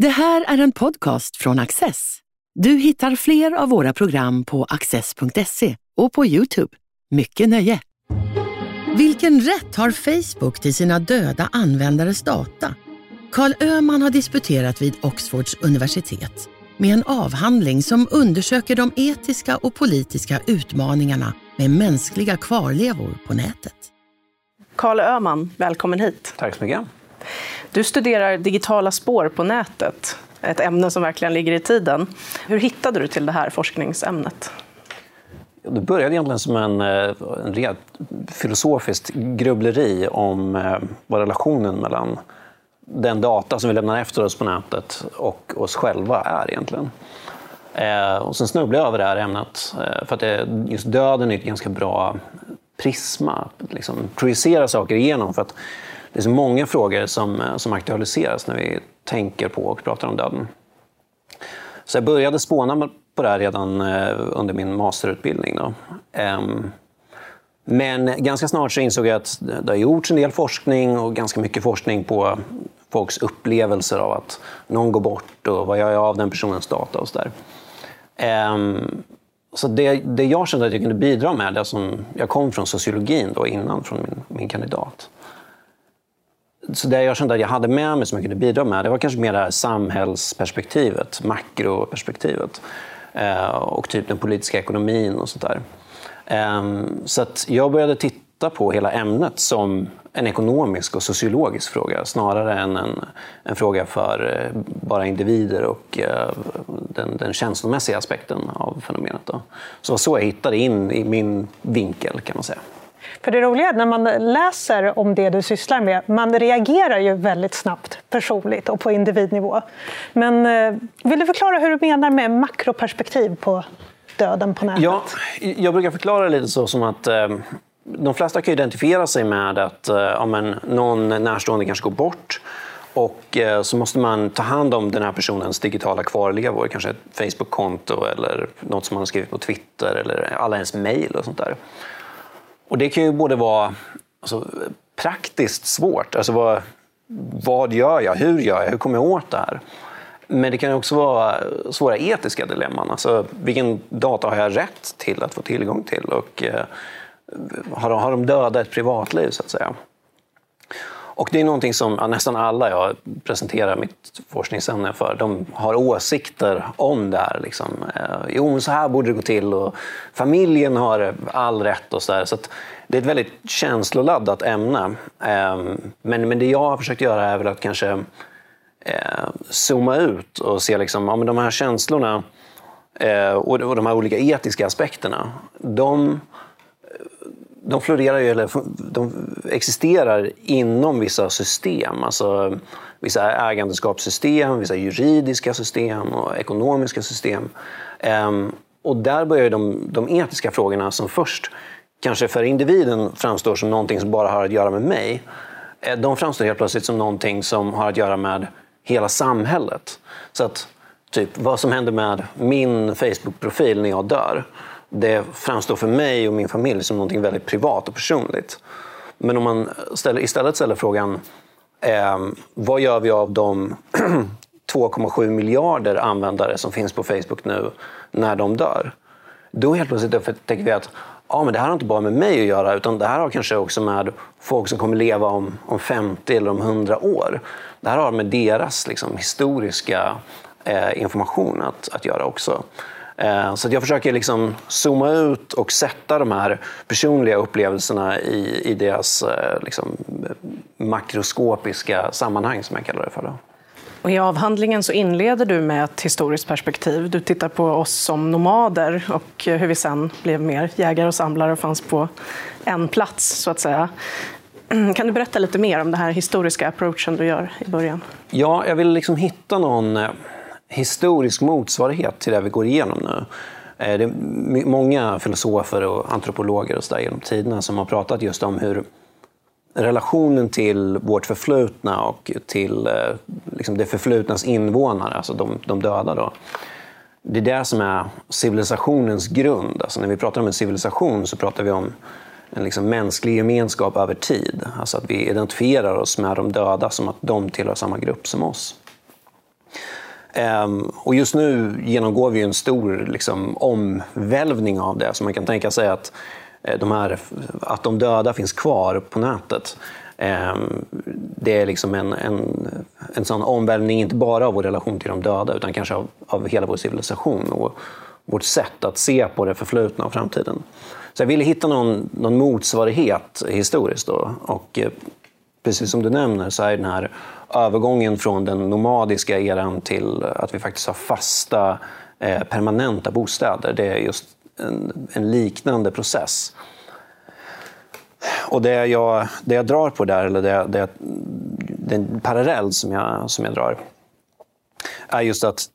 Det här är en podcast från Access. Du hittar fler av våra program på access.se och på Youtube. Mycket nöje! Vilken rätt har Facebook till sina döda användares data? Karl Öhman har disputerat vid Oxfords universitet med en avhandling som undersöker de etiska och politiska utmaningarna med mänskliga kvarlevor på nätet. Karl Öhman, välkommen hit. Tack så mycket. Du studerar digitala spår på nätet, ett ämne som verkligen ligger i tiden. Hur hittade du till det här forskningsämnet? Det började egentligen som en, eh, en rent filosofiskt grubbleri om eh, vad relationen mellan den data som vi lämnar efter oss på nätet och oss själva är egentligen. Eh, och sen snubblade jag över det här ämnet för att det, just döden är ett ganska bra prisma att liksom projicera saker igenom. För att det är så många frågor som, eh, som aktualiseras när vi tänker på och pratar om döden. Så jag började spåna på det här redan eh, under min masterutbildning. Då. Ehm, men ganska snart så insåg jag att det har gjorts en del forskning och ganska mycket forskning på folks upplevelser av att någon går bort och vad gör jag av den personens data och så där. Ehm, så det, det jag kände att jag kunde bidra med, det som jag kom från sociologin då innan, från min, min kandidat, så det jag kände att jag hade med mig som jag kunde bidra med, det var kanske mer det här samhällsperspektivet, makroperspektivet. Eh, och typ den politiska ekonomin och sånt där. Eh, så att jag började titta på hela ämnet som en ekonomisk och sociologisk fråga snarare än en, en fråga för eh, bara individer och eh, den, den känslomässiga aspekten av fenomenet. Då. Så det var så jag hittade in i min vinkel kan man säga. För det roliga är när man läser om det du sysslar med, man reagerar ju väldigt snabbt personligt och på individnivå. Men eh, vill du förklara hur du menar med makroperspektiv på döden på nätet? Ja, jag brukar förklara det lite så som att eh, de flesta kan identifiera sig med att eh, ja, men, någon närstående kanske går bort och eh, så måste man ta hand om den här personens digitala kvarlevor, kanske ett Facebook-konto eller något som man har skrivit på Twitter eller alla ens mejl och sånt där. Och det kan ju både vara alltså, praktiskt svårt, alltså vad, vad gör jag, hur gör jag, hur kommer jag åt det här? Men det kan också vara svåra etiska dilemman. Alltså, vilken data har jag rätt till att få tillgång till? Och, eh, har, de, har de döda ett privatliv, så att säga? Och det är någonting som ja, nästan alla jag presenterar mitt forskningsämne för, de har åsikter om det här. Liksom. Eh, jo, så här borde det gå till och familjen har all rätt och så där. Så det är ett väldigt känsloladdat ämne. Ehm, men, men det jag har försökt göra är väl att kanske eh, zooma ut och se liksom, ja, men de här känslorna eh, och, och de här olika etiska aspekterna, de de florerar ju, eller de existerar inom vissa system. Alltså vissa ägandeskapssystem, vissa juridiska system och ekonomiska system. Um, och där börjar de, de etiska frågorna som först kanske för individen framstår som någonting som bara har att göra med mig. Eh, de framstår helt plötsligt som någonting som har att göra med hela samhället. Så att typ vad som händer med min Facebook-profil när jag dör det framstår för mig och min familj som något väldigt privat och personligt. Men om man ställer, istället ställer frågan eh, vad gör vi av de 2,7 miljarder användare som finns på Facebook nu när de dör? Då helt plötsligt tänker vi att ja, men det här har inte bara med mig att göra utan det här har kanske också med folk som kommer leva om, om 50 eller om 100 år. Det här har med deras liksom, historiska eh, information att, att göra också. Eh, så jag försöker liksom zooma ut och sätta de här personliga upplevelserna i, i deras eh, liksom, makroskopiska sammanhang, som jag kallar det för. Och I avhandlingen så inleder du med ett historiskt perspektiv. Du tittar på oss som nomader och hur vi sen blev mer jägare och samlare och fanns på en plats, så att säga. Kan du berätta lite mer om den här historiska approachen du gör i början? Ja, jag vill liksom hitta någon eh, historisk motsvarighet till det vi går igenom nu. Eh, det är många filosofer och antropologer och så där genom tiderna som har pratat just om hur relationen till vårt förflutna och till eh, liksom det förflutnas invånare, alltså de, de döda, då, det är det som är civilisationens grund. Alltså när vi pratar om en civilisation så pratar vi om en liksom mänsklig gemenskap över tid. Alltså att vi identifierar oss med de döda som att de tillhör samma grupp som oss. Ehm, och just nu genomgår vi en stor liksom, omvälvning av det. Så man kan tänka sig att, eh, de här, att de döda finns kvar på nätet. Ehm, det är liksom en, en, en sån omvälvning, inte bara av vår relation till de döda, utan kanske av, av hela vår civilisation och vårt sätt att se på det förflutna och framtiden. Så jag ville hitta någon, någon motsvarighet historiskt. Då. Och eh, precis som du nämner så är den här övergången från den nomadiska eran till att vi faktiskt har fasta, eh, permanenta bostäder. Det är just en, en, liknande process. Och det jag, det jag drar på där, eller det, det, den parallell som jag, som jag drar, är just att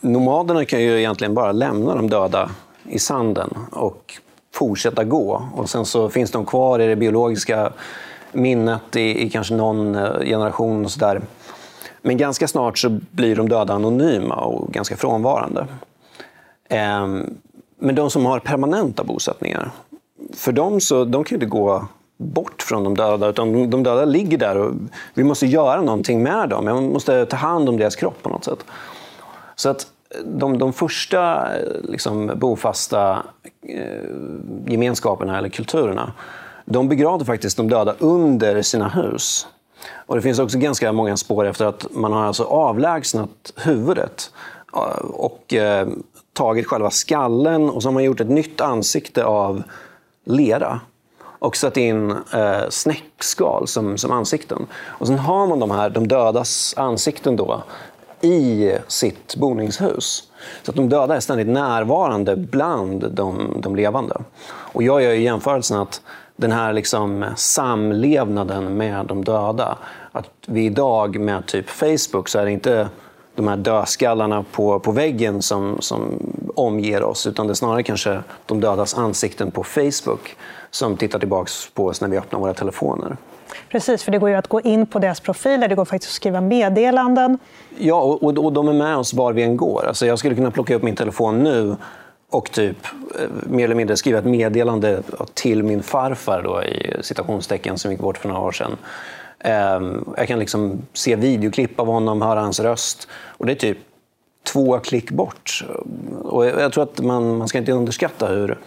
nomaderna kan ju egentligen bara lämna de döda i sanden och fortsätta gå. Och sen så finns de kvar i det biologiska minnet i, i kanske någon eh, generation. och så där. Men ganska snart så blir de döda anonyma och ganska frånvarande. Ehm, men de som har permanenta bosättningar, för dem så de kan ju inte gå bort från de döda, utan de döda ligger där och vi måste göra någonting med dem. Vi måste ta hand om deras kropp på något sätt. Så att eh, de, de första eh, liksom, bofasta eh, gemenskaperna eller kulturerna, de begravde faktiskt de döda under sina hus. Och Det finns också ganska många spår efter att man har alltså avlägsnat huvudet eh, och eh, tagit själva skallen och så har man gjort ett nytt ansikte av lera och satt in eh, snäckskal som, som ansikten. Och sen har man de här de dödas ansikten då i sitt boningshus. Så att de döda är ständigt närvarande bland de, de levande. Och jag gör jämförelsen att den här liksom samlevnaden med de döda, att vi idag med typ Facebook så är det inte de här dödskallarna på, på väggen som, som omger oss, utan det är snarare kanske de dödas ansikten på Facebook som tittar tillbaka på oss när vi öppnar våra telefoner. Precis, för det går ju att gå in på deras profiler, det går faktiskt att skriva meddelanden. Ja, och, och de är med oss var vi än går. Alltså jag skulle kunna plocka upp min telefon nu och typ eh, mer eller mindre skriva ett meddelande till min farfar då, i citationstecken som gick bort för några år sedan. Ehm, jag kan liksom se videoklipp av honom, höra hans röst. Och det är typ två klick bort. Och jag tror att man, man ska inte underskatta hur,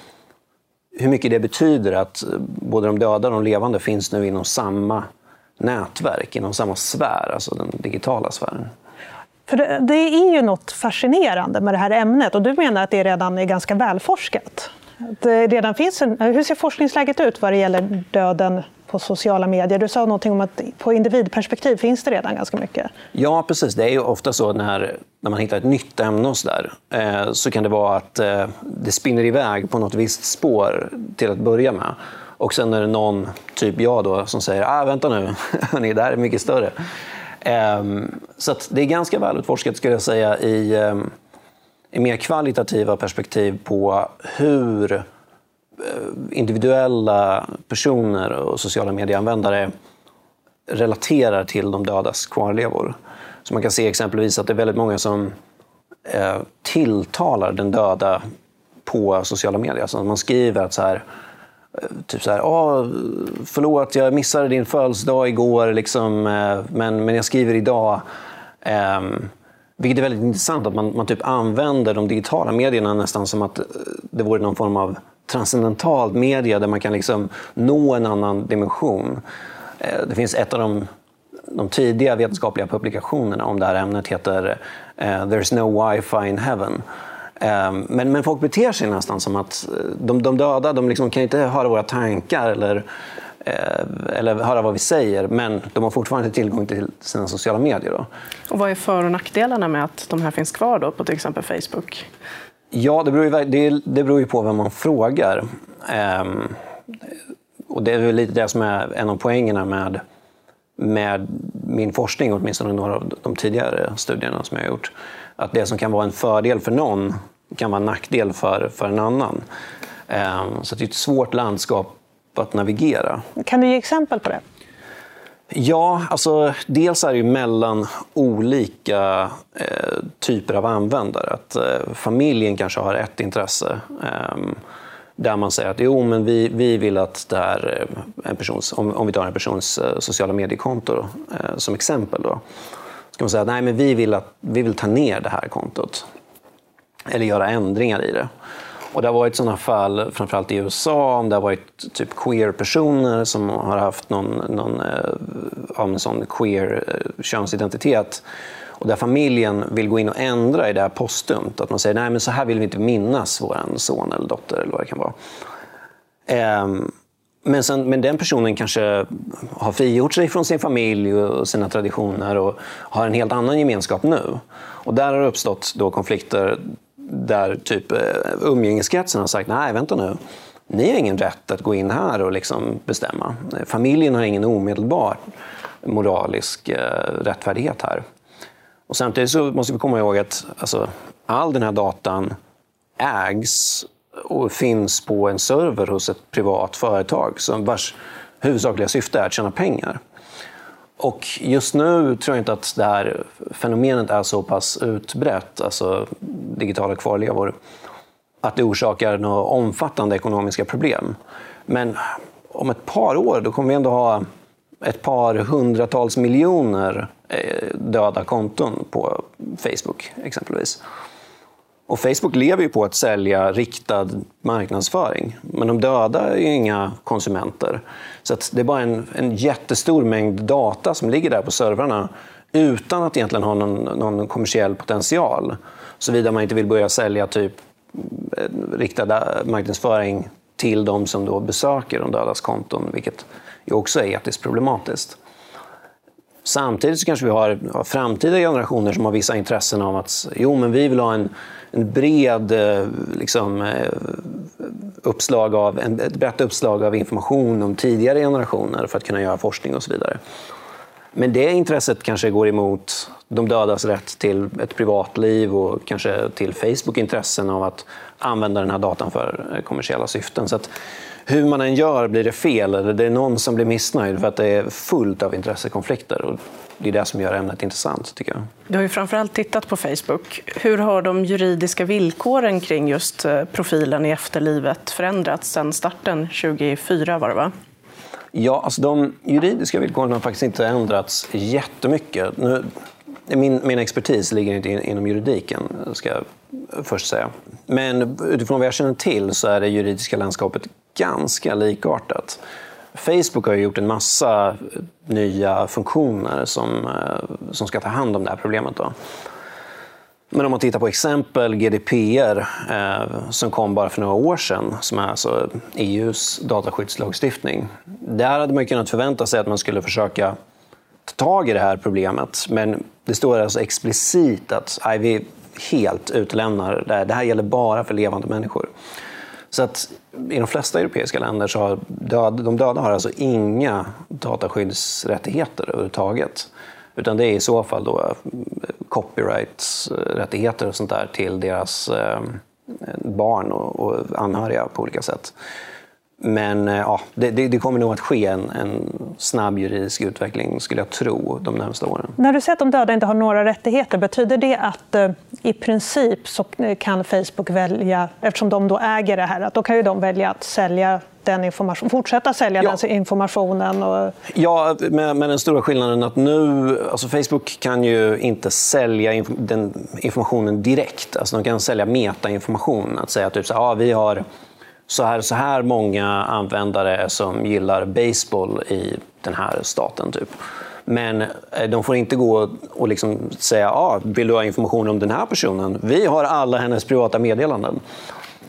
hur mycket det betyder att både de döda och de levande finns nu inom samma nätverk, inom samma sfär, alltså den digitala sfären. För det, det är ju något fascinerande med det här ämnet och du menar att det redan är ganska välforskat? Det redan finns en, hur ser forskningsläget ut vad det gäller döden på sociala medier? Du sa någonting om att på individperspektiv finns det redan ganska mycket. Ja, precis. Det är ju ofta så när, när man hittar ett nytt ämne och så, där, eh, så kan det vara att eh, det spinner iväg på något visst spår till att börja med. Och sen är det någon, typ jag, då, som säger ah, vänta nu, det här är mycket större. Ehm, så det är ganska välutforskat, skulle jag säga, i, ehm, i mer kvalitativa perspektiv på hur eh, individuella personer och sociala medieanvändare relaterar till de dödas kvarlevor. Så man kan se exempelvis att det är väldigt många som eh, tilltalar den döda på sociala medier. Så man skriver att så här, Eh, typ så här, oh, förlåt jag missade din födelsedag igår, liksom, eh, men, men jag skriver idag. Um, vilket är väldigt intressant, att man, man typ använder de digitala medierna nästan som att eh, det vore någon form av transcendental media där man kan liksom nå en annan dimension. Det finns ett av de, de tidiga vetenskapliga publikationerna om det här ämnet heter uh, “There's no wifi in heaven”. Um, men, men folk beter sig nästan som att de, de döda de liksom kan inte höra våra tankar eller, uh, eller höra vad vi säger, men de har fortfarande tillgång till sina sociala medier. Då. Och vad är för och nackdelarna med att de här finns kvar då på till exempel Facebook? Ja, det beror ju, det, det beror ju på vem man frågar. Um, och det är väl lite det som är en av poängerna med, med min forskning, åtminstone några av de tidigare studierna som jag har gjort. Att det som kan vara en fördel för någon kan vara en nackdel för, för en annan. Um, så det är ett svårt landskap att navigera. Kan du ge exempel på det? Ja, alltså dels är det mellan olika eh, typer av användare. Att eh, familjen kanske har ett intresse eh, där man säger att jo, men vi, vi vill att det här, en persons, om, om vi tar en persons eh, sociala mediekonto eh, som exempel, då, kan man säga att nej, men vi, vill att, vi vill ta ner det här kontot. Eller göra ändringar i det. Och det har varit sådana fall, framförallt i USA, om det har varit typ queer-personer som har haft någon, någon eh, sån queer eh, könsidentitet och där familjen vill gå in och ändra i det här postumt. Att man säger nej men så här vill vi inte minnas vår son eller dotter eller vad det kan vara. Ehm, men, sen, men den personen kanske har frigjort sig från sin familj och sina traditioner och har en helt annan gemenskap nu. Och där har det uppstått då konflikter där typ eh, umgängeskretsen har sagt nej, vänta nu. Ni har ingen rätt att gå in här och liksom bestämma. Familjen har ingen omedelbar moralisk eh, rättfärdighet här. Och samtidigt så måste vi komma ihåg att alltså, all den här datan ägs och finns på en server hos ett privat företag som vars huvudsakliga syfte är att tjäna pengar. Och just nu tror jag inte att det här fenomenet är så pass utbrett, alltså digitala kvarlevor, att det orsakar några omfattande ekonomiska problem. Men om ett par år då kommer vi ändå ha ett par hundratals miljoner eh, döda konton på Facebook exempelvis. Och Facebook lever ju på att sälja riktad marknadsföring. Men de döda är ju inga konsumenter. Så det är bara en, en jättestor mängd data som ligger där på servrarna utan att egentligen ha någon, någon kommersiell potential. Såvida man inte vill börja sälja typ eh, riktad eh, marknadsföring till de som då besöker de dödas konton, vilket ju också är etiskt problematiskt. Samtidigt så kanske vi har, framtida generationer som har vissa intressen av att jo, men vi vill ha en, en bred eh, liksom, eh, uppslag av, en, ett brett uppslag av information om tidigare generationer för att kunna göra forskning och så vidare. Men det intresset kanske går emot de dödas rätt till ett privatliv och kanske till Facebook intressen av att använda den här datan för eh, kommersiella syften. Så att hur man än gör blir det fel eller det är någon som blir missnöjd för att det är fullt av intressekonflikter. Och det är det som gör ämnet intressant, tycker jag. Du har ju framförallt tittat på Facebook. Hur har de juridiska villkoren kring just eh, profilen i efterlivet förändrats sedan starten 2004? Var det, va? Ja, alltså de juridiska villkoren har faktiskt inte ändrats jättemycket. Nu, min, min expertis ligger inte inom juridiken, ska först säga. Men utifrån vad jag känner till så är det juridiska landskapet ganska likartat. Facebook har gjort en massa nya funktioner som, eh, som ska ta hand om det här problemet. Då. Men om man tittar på exempel GDPR eh, som kom bara för några år sedan, som är alltså EUs dataskyddslagstiftning. Där hade man kunnat förvänta sig att man skulle försöka ta tag i det här problemet. Men det står alltså explicit att nej, vi helt utelämnar det här. Det här gäller bara för levande människor. Så att i de flesta europeiska länder så har död, de döda har alltså inga dataskyddsrättigheter överhuvudtaget. Utan det är i så fall då eh, copyright-rättigheter och sånt där till deras eh, barn och anhöriga på olika sätt. Men eh, ja, det, det, kommer nog att ske en, en, snabb juridisk utveckling, skulle jag tro, de närmaste åren. När du säger att de döda inte har några rättigheter, betyder det att eh, i princip så kan Facebook välja, eftersom de då äger det här, att då kan ju de välja att sälja den information, fortsätta sälja ja. den informationen? Och... Ja, med, den stora skillnaden att nu... Alltså Facebook kan ju inte sälja inf den informationen direkt. Alltså de kan sälja metainformation. Att säga typ så här, vi har så här, så här många användare som gillar baseball i den här staten. Typ. Men eh, de får inte gå och liksom säga ah, vill du ha information om den här personen? Vi har alla hennes privata meddelanden.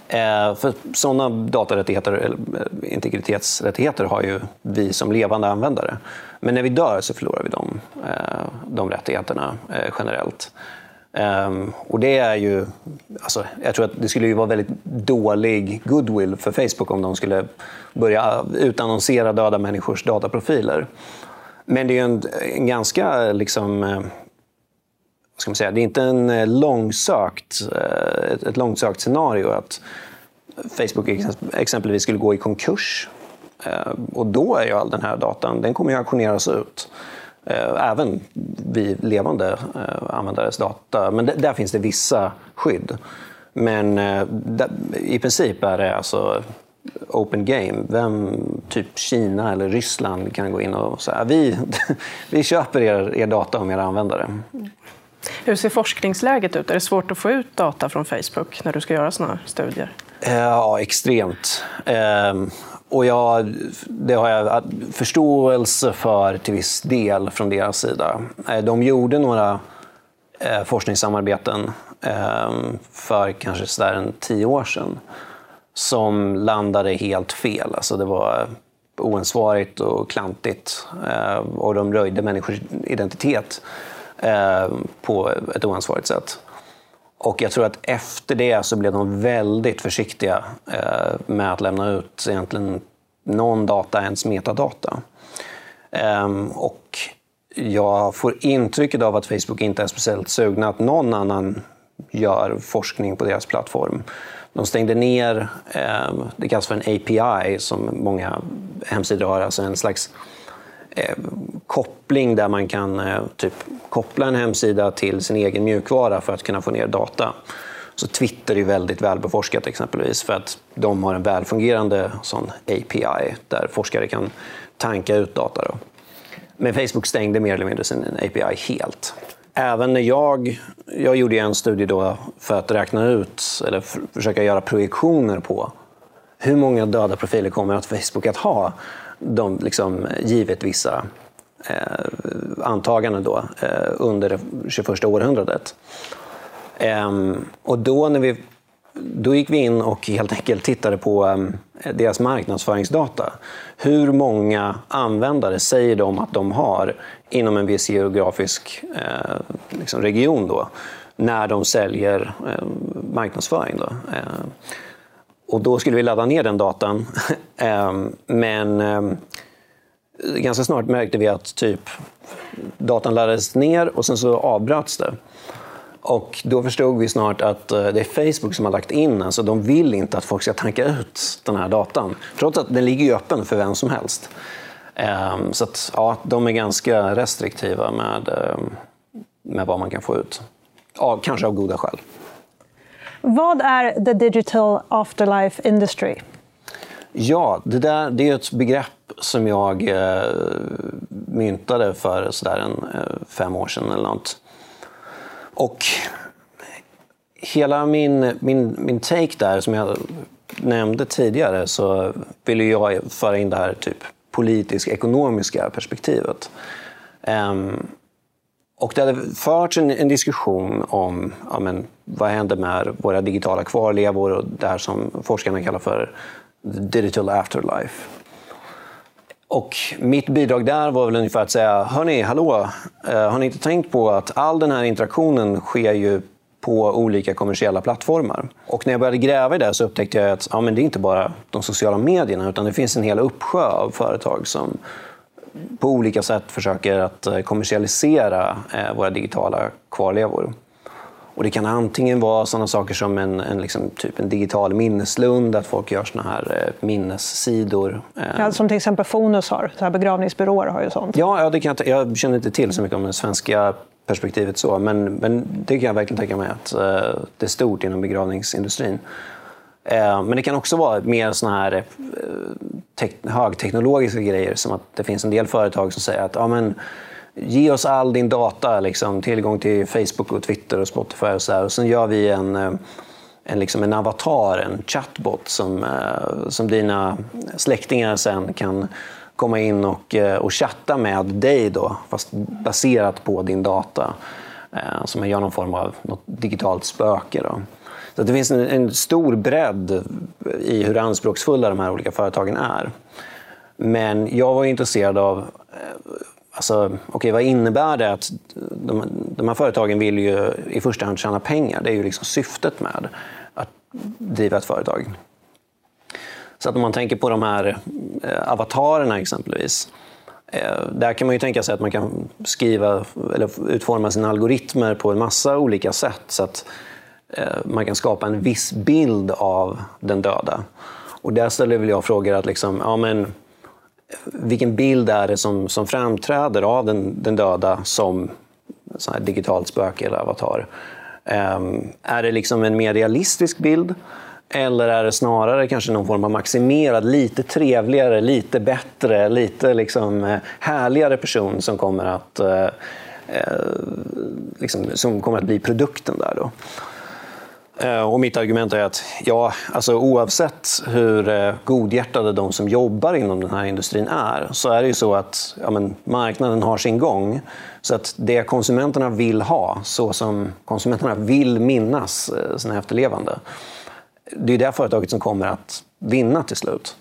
Eh, för sådana datarättigheter, eller eh, integritetsrättigheter har ju vi som levande användare. Men när vi dör så förlorar vi de, eh, de rättigheterna eh, generellt. Um, och det är ju, alltså, jag tror att det skulle ju vara väldigt dålig goodwill för Facebook om de skulle börja utannonsera döda människors dataprofiler. Men det är ju en, en ganska, liksom, eh, ska man säga, det är inte en eh, långsökt, eh, ett, ett långsökt scenario att Facebook exempelvis skulle gå i konkurs. Ehm, och då är ju all den här datan, den kommer ju auktioneras ut. Eh, även vid levande eh, användares data. Men där finns det vissa skydd. Men eh, i princip är det alltså open game. Vem, typ Kina eller Ryssland kan gå in och säga vi, vi köper er, er data om era användare. Hur ser forskningsläget ut? Är det svårt att få ut data från Facebook när du ska göra såna studier? Eh, ja, extremt. Och jag, det har jag förståelse för till viss del från deras sida. Eh, de gjorde några eh, forskningssamarbeten ehm, för kanske sådär en tio år sedan som landade helt fel. Alltså det var oansvarigt och klantigt eh, och de röjde människors identitet på ett oansvarigt sätt. Och jag tror att efter det så blev de väldigt försiktiga eh, med att lämna ut egentligen någon data, ens metadata. Ehm, och jag får intrycket av att Facebook inte är speciellt sugna att någon annan gör forskning på deras plattform. De stängde ner, ehm, det kallas för en API som många hemsidor har, alltså en slags eh, koppling där man kan eh, typ koppla en hemsida till sin egen mjukvara för att kunna få ner data. Så Twitter är väldigt välbeforskat exempelvis för att de har en välfungerande sån API där forskare kan tanka ut data. Då. Men Facebook stängde mer eller mindre sin API helt. Även när jag, jag gjorde en studie då för att räkna ut, eller försöka göra projektioner på hur många döda profiler kommer att Facebook att ha de, liksom, givet vissa eh, antaganden då, eh, under det 21 århundradet. Eh, och då, när vi, då gick vi in och helt enkelt tittade på eh, deras marknadsföringsdata. Hur många användare säger de att de har inom en viss geografisk eh, liksom region då, när de säljer eh, marknadsföring. Då. Ehm, och då skulle vi ladda ner den datan. Ehm, men ehm, ganska snart märkte vi att typ datan laddades ner och sen så avbröts det. Och då förstod vi snart att eh, det är Facebook som har lagt in den, så de vill inte att folk ska tanka ut den här datan. Trots att den ligger öppen för vem som helst. Ehm, så att, ja, de är ganska restriktiva med, med vad man kan få ut. Ja, kanske av goda skäl. Vad är the digital afterlife industry? Ja, det, där, det är ett begrepp som jag eh, myntade för sådär en, eh, fem år sedan eller något. Och hela min, min, min take där, som jag nämnde tidigare, så ville jag föra in det här typ politisk-ekonomiska perspektivet. Um, och det hade förts en, en diskussion om ja, men, vad händer med våra digitala kvarlevor och det här som forskarna kallar för digital afterlife. Och mitt bidrag där var väl ungefär att säga, hörni, hallå, eh, har ni inte tänkt på att all den här interaktionen sker ju på olika kommersiella plattformar. Och när jag började gräva i det så upptäckte jag att ja, men det är inte bara de sociala medierna utan det finns en hel uppsjö av företag som på olika sätt försöker att eh, kommersialisera eh, våra digitala kvarlevor. Och det kan antingen vara sådana saker som en, en, liksom, typ en digital minneslund, att folk gör såna här eh, minnessidor. Eh. Ja, som till exempel Fonus har, så här begravningsbyråer har ju sånt. Ja, ja det kan jag, jag känner inte till så mycket om det svenska perspektivet så, men, men det kan jag verkligen tänka mig att eh, det är stort inom begravningsindustrin. Eh, men det kan också vara mer såna här eh, högteknologiska grejer, som att det finns en del företag som säger att ja, men, ge oss all din data, liksom, tillgång till Facebook, och Twitter och Spotify och så här. Och sen gör vi en, eh, en, liksom en avatar, en chatbot som, eh, som dina släktingar sen kan komma in och, eh, och chatta med dig, då, fast baserat på din data. Så man gör någon form av något digitalt spöke. Då. Så det finns en, en, stor bredd i hur anspråksfulla de här olika företagen är. Men jag var intresserad av Alltså, okay, vad innebär det att de, de här företagen vill ju i första hand tjäna pengar? Det är ju liksom syftet med att driva ett företag. Så att om man tänker på de här eh, avatarerna exempelvis. Eh, där kan man ju tänka sig att man kan skriva eller utforma sina algoritmer på en massa olika sätt så att eh, man kan skapa en viss bild av den döda. Och där ställer väl jag frågor att liksom, ja, men, vilken bild är det som, som framträder av den, den döda som sån digitalt spöke eller avatar? Um, är det liksom en mer realistisk bild? Eller är det snarare kanske någon form av maximerad, lite trevligare, lite bättre, lite liksom eh, härligare person som kommer att, eh, eh, liksom, som kommer att bli produkten där? Då? Eh, och mitt argument är att ja, alltså oavsett hur eh, godhjärtade de som jobbar inom den här industrin är, så är det ju så att ja, men, marknaden har sin gång. Så att det konsumenterna vill ha, så som konsumenterna vill minnas eh, sina efterlevande, det är det företaget som kommer att vinna till slut.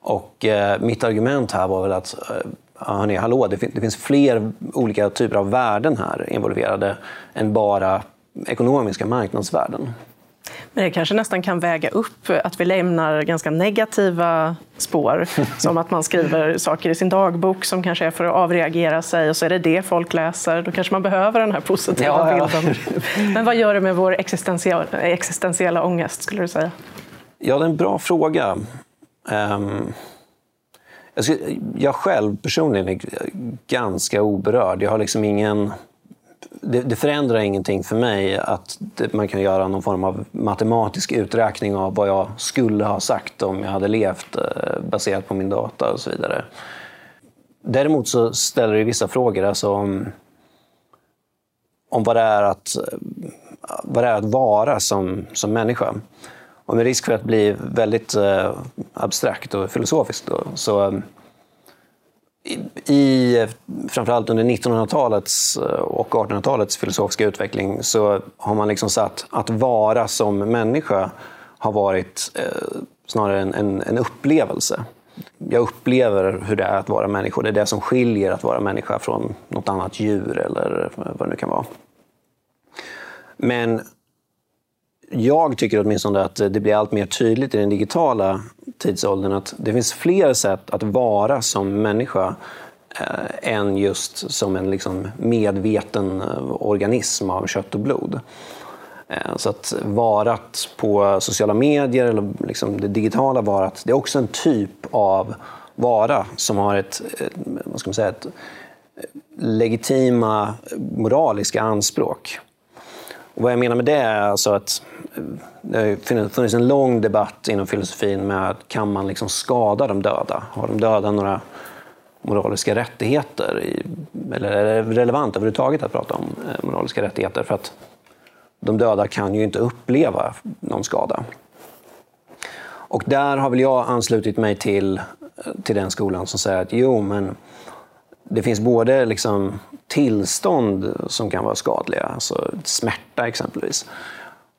Och eh, mitt argument här var väl att eh, hörni, hallå, det, fin det, finns fler olika typer av värden här involverade än bara ekonomiska marknadsvärden. Men det kanske nästan kan väga upp att vi lämnar ganska negativa spår. Som att man skriver saker i sin dagbok som kanske är för att avreagera sig och så är det det folk läser. Då kanske man behöver den här positiva ja, ja. bilden. Men vad gör det med vår existentiella, existentiella ångest, skulle du säga? Ja, det är en bra fråga. Um, jag själv personligen är ganska oberörd. Jag har liksom ingen det, det, förändrar ingenting för mig att det, man kan göra någon form av matematisk uträkning av vad jag skulle ha sagt om jag hade levt eh, baserat på min data och så vidare. Däremot så ställer det vissa frågor alltså om, om vad, det är att, eh, vad det är att vara som, som människa. Och med risk för att bli väldigt eh, abstrakt och filosofiskt då, så i, framförallt under 1900-talets eh, och 1800-talets filosofiska utveckling så har man liksom satt att vara som människa har varit eh, snarare en, en, en, upplevelse. Jag upplever hur det är att vara människa. Det är det som skiljer att vara människa från något annat djur eller vad det nu kan vara. Men jag tycker åtminstone att det blir allt mer tydligt i den digitala tidsåldern att det finns fler sätt att vara som människa eh, än just som en liksom medveten eh, organism av kött och blod. Eh, så att varat på sociala medier, eller liksom det digitala varat, det är också en typ av vara som har ett, eh, vad ska man säga, ett eh, legitima moraliska anspråk. Och vad jag menar med det är alltså att det har funnits en lång debatt inom filosofin med kan man liksom skada de döda? Har de döda några moraliska rättigheter? eller är det relevant överhuvudtaget att prata om eh, moraliska rättigheter? För att de döda kan ju inte uppleva någon skada. Och där har väl jag anslutit mig till, eh, till den skolan som säger att jo, men det finns både liksom tillstånd som kan vara skadliga, alltså smärta exempelvis.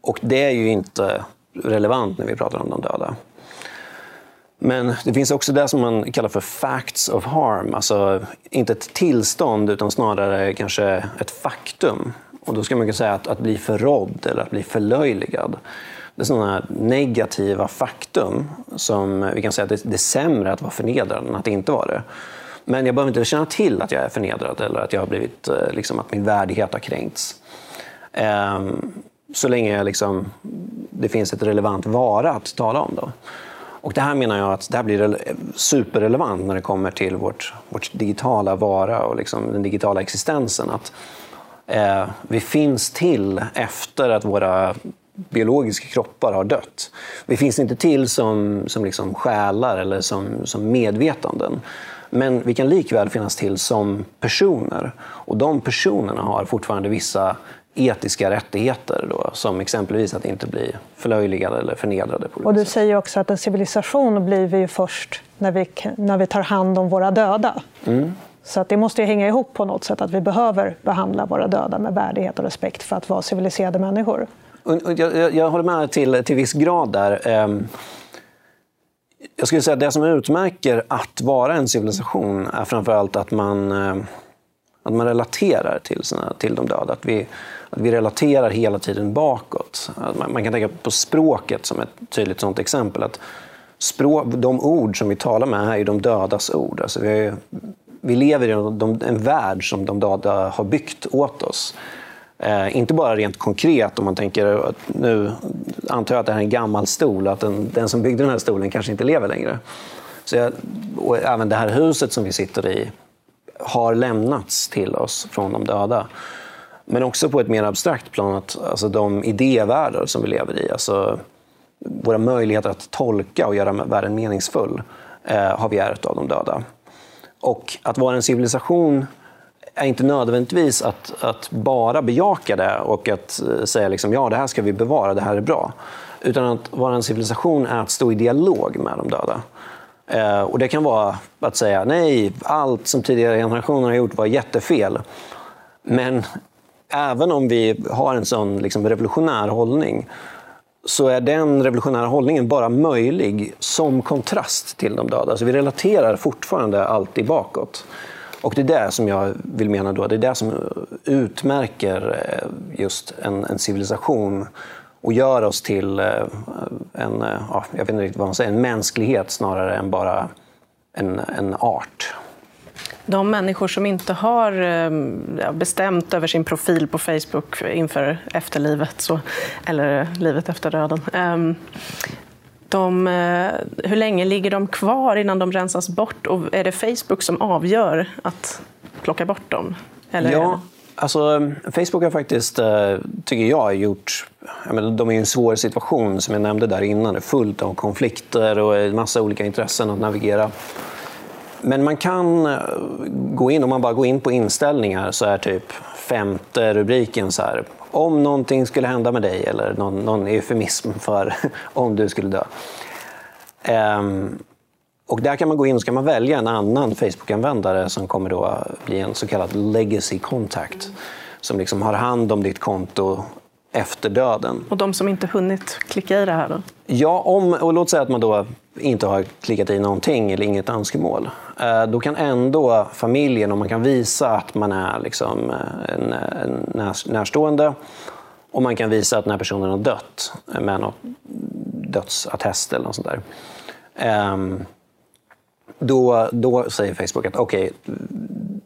Och det är ju inte relevant när vi pratar om de döda. Men det finns också det som man kallar för facts of harm, alltså inte ett tillstånd utan snarare kanske ett faktum. Och då ska man kunna säga att, att bli förrådd eller att bli förlöjligad. Det är sådana negativa faktum som vi kan säga att det är sämre att vara förnedrad än att inte vara det. Men jag behöver inte känna till att jag är förnedrad eller att, jag har blivit, eh, liksom, att min värdighet har kränkts. Um, så länge liksom, det finns ett relevant vara att tala om. Då. Och det här menar jag att det här blir superrelevant när det kommer till vårt, vårt digitala vara och liksom den digitala existensen. Att eh, Vi finns till efter att våra biologiska kroppar har dött. Vi finns inte till som, som liksom själar eller som, som medvetanden. Men vi kan likväl finnas till som personer. Och de personerna har fortfarande vissa etiska rättigheter, då, som exempelvis att inte bli förlöjligade eller förnedrade. På och du säger också att en civilisation blir vi först när vi, när vi tar hand om våra döda. Mm. Så att det måste ju hänga ihop på något sätt, att vi behöver behandla våra döda med värdighet och respekt för att vara civiliserade människor. Jag, jag, jag håller med till, till viss grad där. Ehm, jag skulle säga att det som utmärker att vara en civilisation är framförallt att man, ehm, att man relaterar till, sina, till de döda. Att vi, att vi relaterar hela tiden bakåt. Man, kan tänka på språket som ett tydligt sådant exempel. Att språk, de ord som vi talar med här är de dödas ord. Alltså vi, vi lever i de, en värld som de döda har byggt åt oss. Eh, inte bara rent konkret om man tänker, att nu antar jag att det här är en gammal stol, att den, den som byggde den här stolen kanske inte lever längre. Så jag, och även det här huset som vi sitter i har lämnats till oss från de döda. Men också på ett mer abstrakt plan, att alltså de idévärldar som vi lever i. Alltså, våra möjligheter att tolka och göra världen meningsfull eh, har vi ärvt av de döda. Och att vara en civilisation är inte nödvändigtvis att, att bara bejaka det och att eh, säga liksom, ja, det här ska vi bevara, det här är bra. Utan att vara en civilisation är att stå i dialog med de döda. Eh, och Det kan vara att säga nej, allt som tidigare generationer har gjort var jättefel. Men även om vi har en sån liksom, revolutionär hållning så är den revolutionära hållningen bara möjlig som kontrast till de döda. Så vi relaterar fortfarande alltid bakåt. Och det är det som jag vill mena då, det är det som eh, utmärker eh, just en, en civilisation och gör oss till eh, en, ja, jag vet inte riktigt vad man säger, en mänsklighet snarare än bara en, en art. De människor som inte har bestämt över sin profil på Facebook inför efterlivet, så, eller livet efter döden, de, eh, hur länge ligger de kvar innan de rensas bort? Och är det Facebook som avgör att plocka bort dem? Eller ja, alltså, Facebook har faktiskt, eh, tycker jag, gjort... Jag menar, de är i en svår situation, som jag nämnde där innan. Fullt av konflikter och en massa olika intressen att navigera. Men man kan eh, gå in, om man bara går in på inställningar så är typ femte rubriken så här om någonting skulle hända med dig eller någon, någon eufemism för om du skulle dö. Um, och där kan man gå in och ska man välja en annan Facebook-användare som kommer då bli en så kallad legacy contact. Som liksom har hand om ditt konto efter döden. Och de som inte hunnit klicka i det här då? Ja, om, och låt säga att man då inte har klickat i någonting eller inget önskemål. Eh, då kan ändå familjen, om man kan visa att man är liksom eh, en, en närstående och man kan visa att den här personen har dött med något dödsattest eller något sånt där. Ehm, då, då säger Facebook att okej, okay,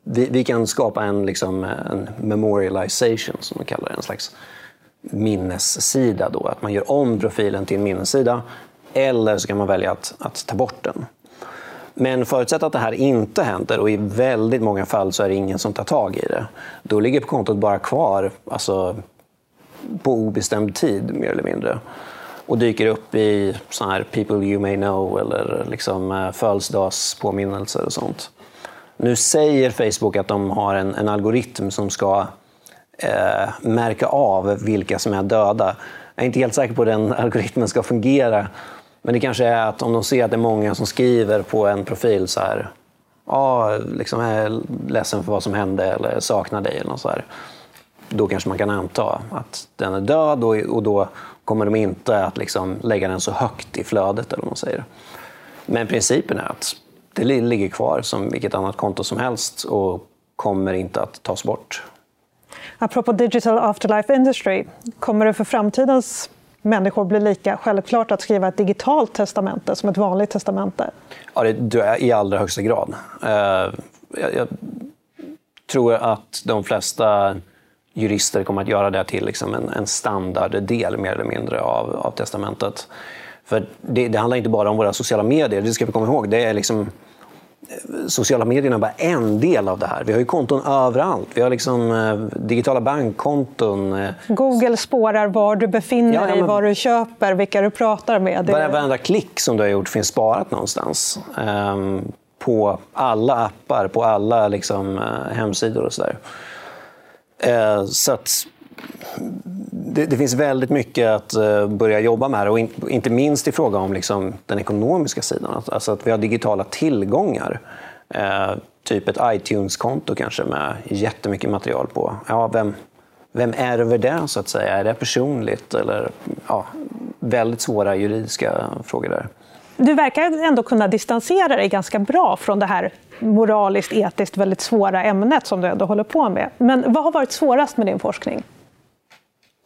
vi, vi, kan skapa en, liksom, en memorialization, som man kallar det, en slags minnessida. Då, att man gör om profilen till en minnessida eller så kan man välja att, att ta bort den. Men förutsatt att det här inte händer, och i väldigt många fall så är det ingen som tar tag i det, då ligger kontot bara kvar alltså, på obestämd tid, mer eller mindre. Och dyker upp i såna här “people you may know” eller liksom, eh, födelsedagspåminnelser och sånt. Nu säger Facebook att de har en, en algoritm som ska eh, märka av vilka som är döda. Jag är inte helt säker på hur den algoritmen ska fungera. Men det kanske är att om de ser att det är många som skriver på en profil så här, ja, liksom är ledsen för vad som hände eller saknar dig eller något så här. Då kanske man kan anta att den är död och, då kommer de inte att liksom lägga den så högt i flödet. eller vad man säger. Men principen är att det ligger kvar som vilket annat konto som helst och kommer inte att tas bort. Apropå digital afterlife industry, kommer det för framtidens människor bli lika självklart att skriva ett digitalt testamente som ett vanligt testamente? Ja, det är i allra högsta grad. Eh, jag, jag tror att de flesta jurister kommer att göra det till liksom en, en standarddel mer eller mindre av, av testamentet. För det, det, handlar inte bara om våra sociala medier, det ska vi komma ihåg. Det är liksom sociala medierna bara en del av det här. Vi har ju konton överallt. Vi har liksom eh, digitala bankkonton. Eh. Google spårar var du befinner ja, dig, vad du köper, vilka du pratar med. Det... Varenda klick som du har gjort finns sparat någonstans. Eh, på alla appar, på alla liksom, eh, hemsidor och sådär. Eh, så att det, det, finns väldigt mycket att eh, börja jobba med, och in, inte minst i fråga om liksom, den ekonomiska sidan. Alltså att vi har digitala tillgångar. Eh, typ ett iTunes-konto kanske med jättemycket material på. Ja, vem, vem ärver det, så att säga? Är det personligt? Eller, ja, väldigt svåra juridiska frågor där. Du verkar ändå kunna distansera dig ganska bra från det här moraliskt, etiskt väldigt svåra ämnet som du ändå håller på med. Men vad har varit svårast med din forskning?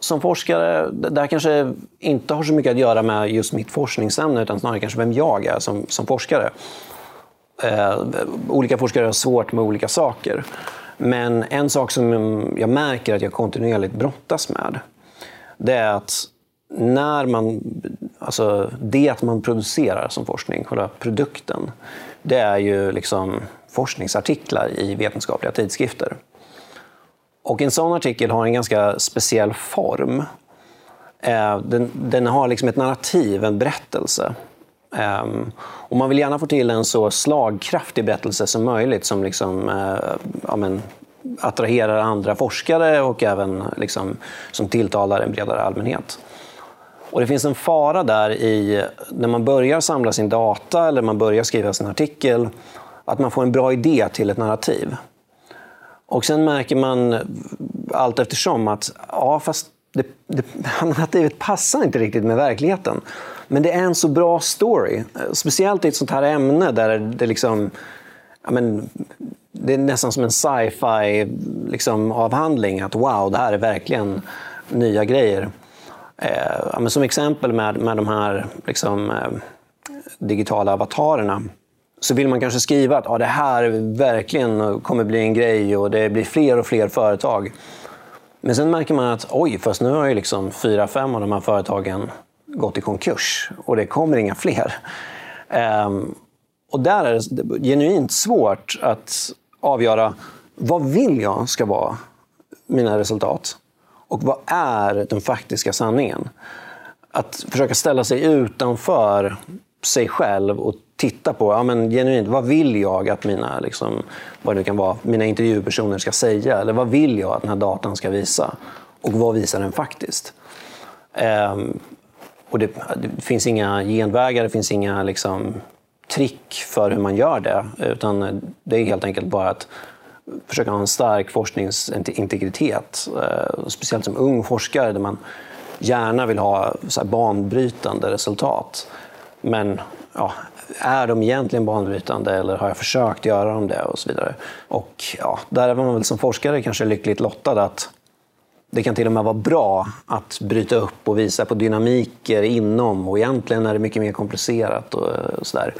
Som forskare, det här kanske inte har så mycket att göra med just mitt forskningsämne utan snarare kanske vem jag är som, som forskare. Eh, olika forskare har svårt med olika saker. Men en sak som jag märker att jag kontinuerligt brottas med det är att när man, alltså det att man producerar som forskning, själva produkten, det är ju liksom forskningsartiklar i vetenskapliga tidskrifter. Och en sån artikel har en ganska speciell form. Eh, den, den, har liksom ett narrativ, en berättelse. Ehm, och man vill gärna få till en så slagkraftig berättelse som möjligt som liksom, eh, ja, men, attraherar andra forskare och även liksom, som tilltalar en bredare allmänhet. Och det finns en fara där i när man börjar samla sin data eller man börjar skriva sin artikel, att man får en bra idé till ett narrativ. Och sen märker man allt eftersom att ja, fast det, det, narrativet passar inte riktigt med verkligheten. Men det är en så bra story. Speciellt i ett sånt här ämne där det liksom... Ja, men, det är nästan som en sci-fi liksom, avhandling. Att wow, det här är verkligen nya grejer. Eh, ja, som exempel med, med de här liksom, eh, digitala avatarerna så vill man kanske skriva att ja, det här verkligen kommer bli en grej och det blir fler och fler företag. Men sen märker man att oj, fast nu har ju liksom fyra, fem av de här företagen gått i konkurs och det kommer inga fler. Ehm, och där är det genuint svårt att avgöra vad vill jag ska vara mina resultat och vad är den faktiska sanningen? Att försöka ställa sig utanför sig själv och titta på, ja, men genuint, vad vill jag att mina, liksom, vad det kan vara, mina intervjupersoner ska säga? Eller vad vill jag att den här datan ska visa? Och vad visar den faktiskt? Ehm, och det, det, finns inga genvägar, det finns inga liksom, trick för hur man gör det. Utan det är helt enkelt bara att försöka ha en stark forskningsintegritet. Ehm, speciellt som ung forskare där man gärna vill ha så banbrytande resultat. Men ja, är de egentligen banbrytande eller har jag försökt göra dem det och så vidare. Och ja, där är man väl som forskare kanske lyckligt lottad att det kan till och med vara bra att bryta upp och visa på dynamiker inom och egentligen är det mycket mer komplicerat och, eh, sådär.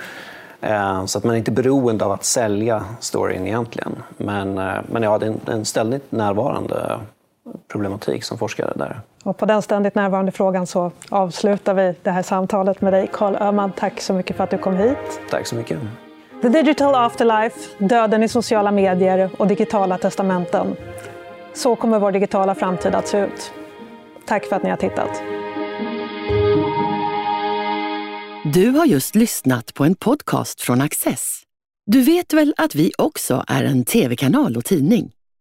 Eh, så att man är inte beroende av att sälja storyn egentligen. Men, eh, men ja, det är en ständigt närvarande problematik som forskare där. Och på den ständigt närvarande frågan så avslutar vi det här samtalet med dig, Karl Öhman. Tack så mycket för att du kom hit. Tack så mycket. The Digital Afterlife, döden i sociala medier och digitala testamenten. Så kommer vår digitala framtid att se ut. Tack för att ni har tittat. Du har just lyssnat på en podcast från Access. Du vet väl att vi också är en tv-kanal och tidning?